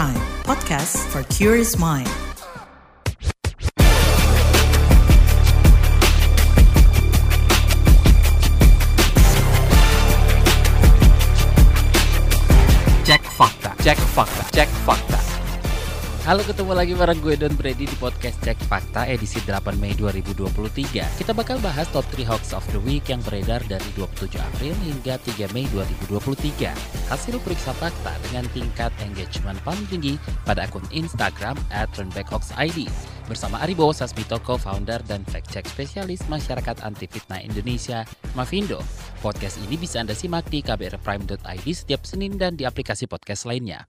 Prime, podcast for curious mind. Cek fakta, cek fakta, cek fakta. Halo ketemu lagi bareng gue Don Brady di podcast Cek Fakta edisi 8 Mei 2023 Kita bakal bahas top 3 hoax of the week yang beredar dari 27 April hingga 3 Mei 2023 Hasil periksa fakta dengan tingkat engagement paling tinggi pada akun Instagram at turnbackhoaxid. Bersama Aribo Sasmito, co-founder dan fact-check spesialis masyarakat anti fitnah Indonesia, Mavindo. Podcast ini bisa Anda simak di kbrprime.id setiap Senin dan di aplikasi podcast lainnya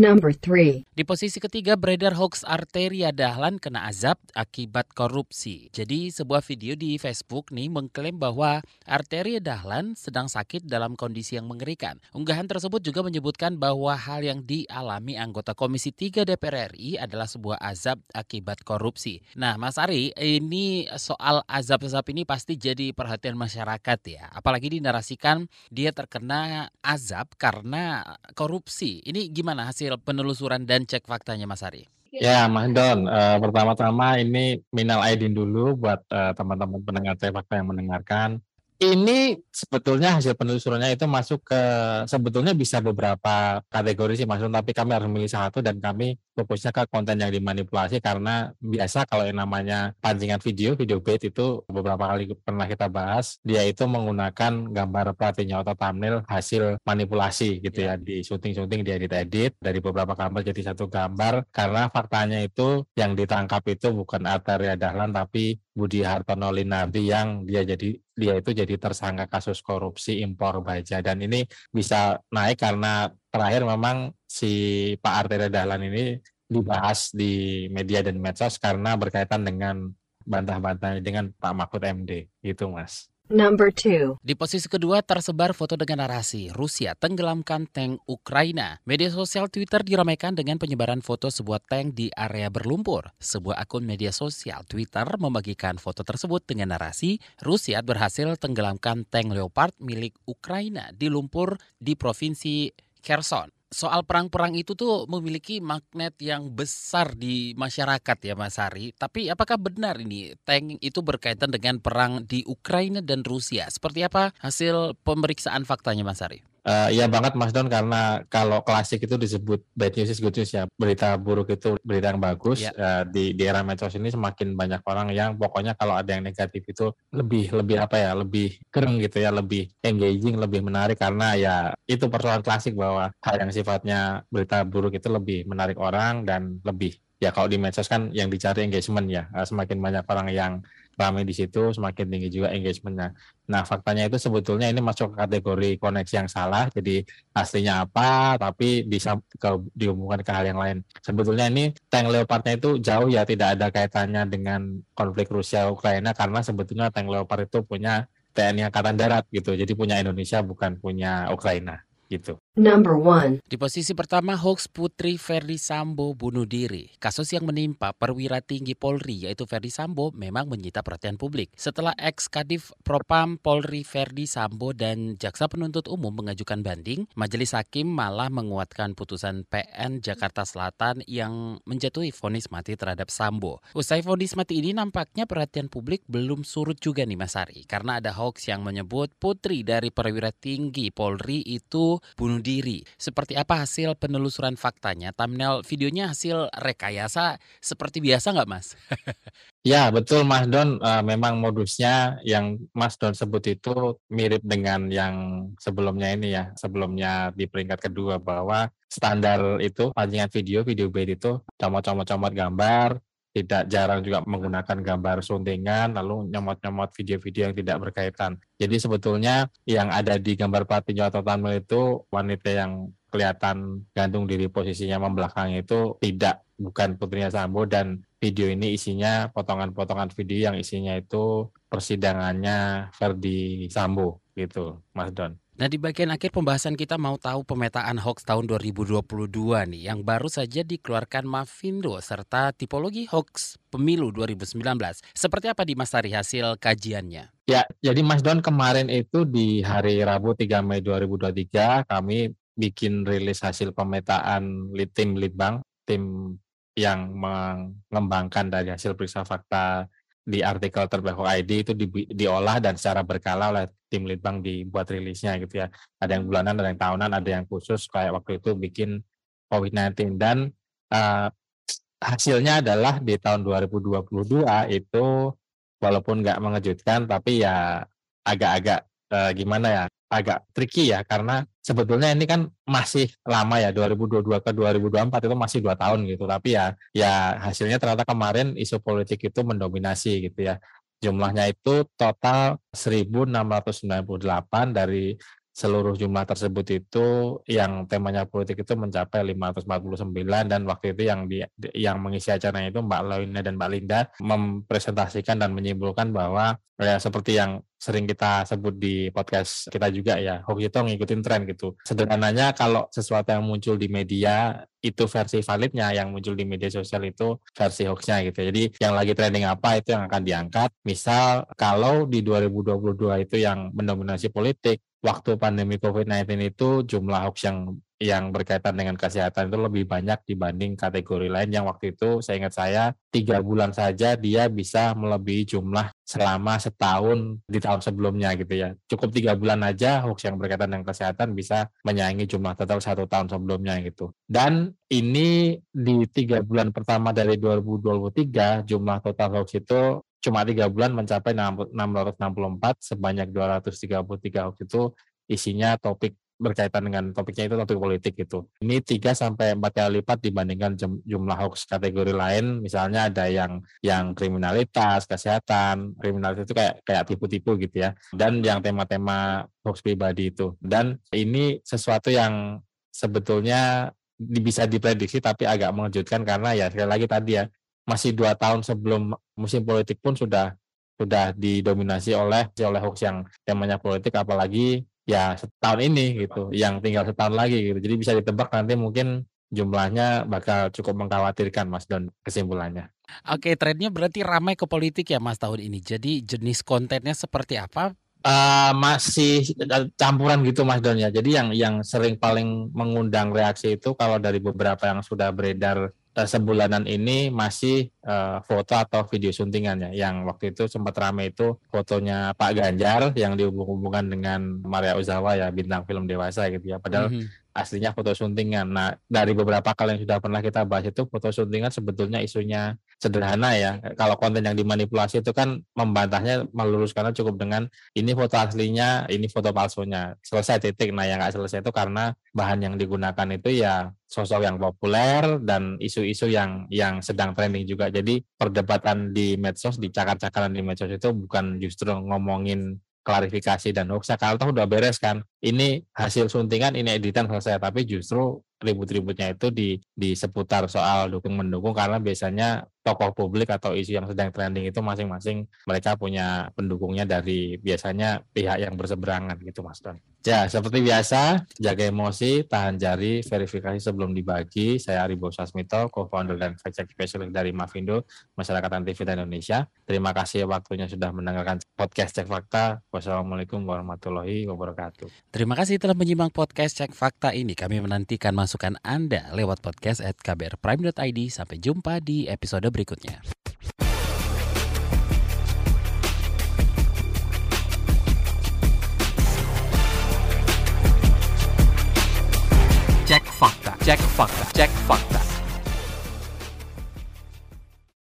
Number 3. Di posisi ketiga beredar hoax Arteria Dahlan kena azab akibat korupsi. Jadi sebuah video di Facebook nih mengklaim bahwa Arteria Dahlan sedang sakit dalam kondisi yang mengerikan. Unggahan tersebut juga menyebutkan bahwa hal yang dialami anggota Komisi 3 DPR RI adalah sebuah azab akibat korupsi. Nah Mas Ari, ini soal azab-azab ini pasti jadi perhatian masyarakat ya. Apalagi dinarasikan dia terkena azab karena korupsi. Ini gimana hasil penelusuran dan cek faktanya Mas Ari? Ya, Mas Don, eh, pertama-tama ini minal aidin dulu buat eh, teman-teman pendengar Cek Fakta yang mendengarkan. Ini sebetulnya hasil penelusurannya itu masuk ke sebetulnya bisa beberapa kategori sih Mas Don, tapi kami harus memilih satu dan kami fokusnya ke konten yang dimanipulasi karena biasa kalau yang namanya pancingan video, video bait itu beberapa kali pernah kita bahas, dia itu menggunakan gambar pelatihnya atau thumbnail hasil manipulasi gitu ya, di syuting-syuting dia edit dari beberapa gambar jadi satu gambar karena faktanya itu yang ditangkap itu bukan Arteria Dahlan tapi Budi Hartono Linabi yang dia jadi dia itu jadi tersangka kasus korupsi impor baja dan ini bisa naik karena terakhir memang si Pak Arteria Dahlan ini dibahas di media dan medsos karena berkaitan dengan bantah-bantah dengan Pak Mahfud MD gitu Mas. Number 2. Di posisi kedua tersebar foto dengan narasi Rusia tenggelamkan tank Ukraina. Media sosial Twitter diramaikan dengan penyebaran foto sebuah tank di area berlumpur. Sebuah akun media sosial Twitter membagikan foto tersebut dengan narasi Rusia berhasil tenggelamkan tank Leopard milik Ukraina di lumpur di provinsi Kherson soal perang-perang itu tuh memiliki magnet yang besar di masyarakat ya Mas Hari. Tapi apakah benar ini tank itu berkaitan dengan perang di Ukraina dan Rusia? Seperti apa hasil pemeriksaan faktanya Mas Hari? Uh, iya banget Mas Don karena kalau klasik itu disebut bad news is good news ya. Berita buruk itu berita yang bagus Ya. uh, di di era medsos ini semakin banyak orang yang pokoknya kalau ada yang negatif itu lebih lebih apa ya lebih keren gitu ya lebih engaging lebih menarik. Karena ya itu persoalan klasik bahwa hal yang sifatnya berita buruk itu lebih menarik orang dan lebih ya kalau di medsos kan yang dicari engagement ya. Uh, semakin banyak orang yang ramai di situ semakin tinggi juga engagementnya. Nah faktanya itu sebetulnya ini masuk ke kategori koneksi yang salah. Jadi aslinya apa, tapi bisa ke, dihubungkan ke hal yang lain. Sebetulnya ini tank Leopardnya itu jauh ya tidak ada kaitannya dengan konflik Rusia Ukraina karena sebetulnya tank Leopard itu punya TNI Angkatan Darat gitu. Jadi punya Indonesia bukan punya Ukraina gitu. Number 1. Di posisi pertama, hoax Putri Ferdi Sambo bunuh diri. Kasus yang menimpa perwira tinggi Polri yaitu Ferdi Sambo memang menyita perhatian publik. Setelah ex Kadif Propam Polri Ferdi Sambo dan Jaksa Penuntut Umum mengajukan banding, Majelis Hakim malah menguatkan putusan PN Jakarta Selatan yang menjatuhi vonis mati terhadap Sambo. Usai vonis mati ini nampaknya perhatian publik belum surut juga nih Mas Ari, karena ada hoax yang menyebut putri dari perwira tinggi Polri itu bunuh diri. Seperti apa hasil penelusuran faktanya? Thumbnail videonya hasil rekayasa seperti biasa nggak Mas? Ya betul Mas Don, Eh, memang modusnya yang Mas Don sebut itu mirip dengan yang sebelumnya ini ya, sebelumnya di peringkat kedua bahwa standar itu pancingan video, video bait itu comot-comot-comot gambar, tidak jarang juga menggunakan gambar suntingan, lalu nyomot-nyomot video-video yang tidak berkaitan. Jadi sebetulnya yang ada di gambar pelatihnya atau thumbnail itu wanita yang kelihatan gantung diri posisinya membelakangi itu tidak bukan putrinya Sambo dan video ini isinya potongan-potongan video yang isinya itu persidangannya Verdi Sambo gitu Mas Don. Nah di bagian akhir pembahasan kita mau tahu pemetaan hoax tahun 2022 nih yang baru saja dikeluarkan Mavindo serta tipologi hoax pemilu 2019. Seperti apa di Mas Tari hasil kajiannya? Ya, jadi Mas Don kemarin itu di hari Rabu 3 Mei 2023 kami bikin rilis hasil pemetaan tim Litbang, tim yang mengembangkan dari hasil periksa fakta di artikel terbaik ID itu di, diolah dan secara berkala oleh tim litbang dibuat rilisnya gitu ya. Ada yang bulanan, ada yang tahunan, ada yang khusus kayak waktu itu bikin COVID-19 dan uh, hasilnya adalah di tahun 2022 itu walaupun nggak mengejutkan tapi ya agak-agak uh, gimana ya agak tricky ya karena sebetulnya ini kan masih lama ya 2022 ke 2024 itu masih dua tahun gitu. Tapi ya ya hasilnya ternyata kemarin isu politik itu mendominasi gitu ya. Jumlahnya itu total 1698 dari seluruh jumlah tersebut itu yang temanya politik itu mencapai 549 dan waktu itu yang di, yang mengisi acaranya itu Mbak Loina dan Mbak Linda mempresentasikan dan menyimpulkan bahwa ya seperti yang sering kita sebut di podcast kita juga ya hoax itu ngikutin tren gitu. Sederhananya kalau sesuatu yang muncul di media itu versi validnya yang muncul di media sosial itu versi hoaxnya gitu jadi yang lagi trending apa itu yang akan diangkat. Misal kalau di 2022 itu yang mendominasi politik waktu pandemi COVID-19 itu jumlah hoax yang yang berkaitan dengan kesehatan itu lebih banyak dibanding kategori lain yang waktu itu saya ingat saya tiga bulan saja dia bisa melebihi jumlah selama setahun di tahun sebelumnya gitu ya. Cukup tiga bulan aja hoax yang berkaitan dengan kesehatan bisa menyaingi jumlah total satu tahun sebelumnya gitu. Dan ini di tiga bulan pertama dari 2023 jumlah total hoax itu cuma tiga bulan mencapai 664 sebanyak 233 hoax itu isinya topik berkaitan dengan topiknya itu topik politik gitu. Ini 3 sampai 4 kali lipat dibandingkan jumlah hoax kategori lain. Misalnya ada yang yang kriminalitas, kesehatan, kriminalitas itu kayak kayak tipu-tipu gitu ya. Dan yang tema-tema hoax pribadi itu. Dan ini sesuatu yang sebetulnya bisa diprediksi tapi agak mengejutkan karena ya sekali lagi tadi ya masih dua tahun sebelum musim politik pun sudah sudah didominasi oleh oleh hoax yang temanya politik apalagi ya setahun ini gitu yang tinggal setahun lagi gitu jadi bisa ditebak nanti mungkin jumlahnya bakal cukup mengkhawatirkan Mas Don kesimpulannya. Oke, trennya berarti ramai ke politik ya Mas tahun ini. Jadi jenis kontennya seperti apa? Uh, masih campuran gitu Mas Don ya. Jadi yang yang sering paling mengundang reaksi itu kalau dari beberapa yang sudah beredar sebulanan ini masih uh, foto atau video suntingannya. Yang waktu itu sempat ramai itu fotonya Pak Ganjar yang dihubung-hubungkan dengan Maria Ozawa ya bintang film dewasa gitu ya. Padahal mm -hmm aslinya foto suntingan. Nah, dari beberapa kali yang sudah pernah kita bahas itu foto suntingan sebetulnya isunya sederhana ya. Kalau konten yang dimanipulasi itu kan membantahnya meluruskannya cukup dengan ini foto aslinya, ini foto palsunya. Selesai titik. Nah, yang nggak selesai itu karena bahan yang digunakan itu ya sosok yang populer dan isu-isu yang yang sedang trending juga. Jadi perdebatan di medsos, di cakar-cakaran di medsos itu bukan justru ngomongin klarifikasi dan hoax. Kalau tahu udah beres kan? Ini hasil suntingan ini editan selesai tapi justru ribut-ributnya itu di di seputar soal dukung mendukung karena biasanya tokoh publik atau isu yang sedang trending itu masing-masing mereka punya pendukungnya dari biasanya pihak yang berseberangan gitu Mas Don. Ya, seperti biasa, jaga emosi, tahan jari, verifikasi sebelum dibagi. Saya Aribo Sasmito, co-founder dan fact-check specialist dari Mavindo, Masyarakat Anti Indonesia. Terima kasih waktunya sudah mendengarkan podcast Cek Fakta. Wassalamualaikum warahmatullahi wabarakatuh. Terima kasih telah menyimak podcast Cek Fakta ini. Kami menantikan masukan Anda lewat podcast at kbrprime.id. Sampai jumpa di episode berikutnya. Cek fakta, cek fakta, cek fakta.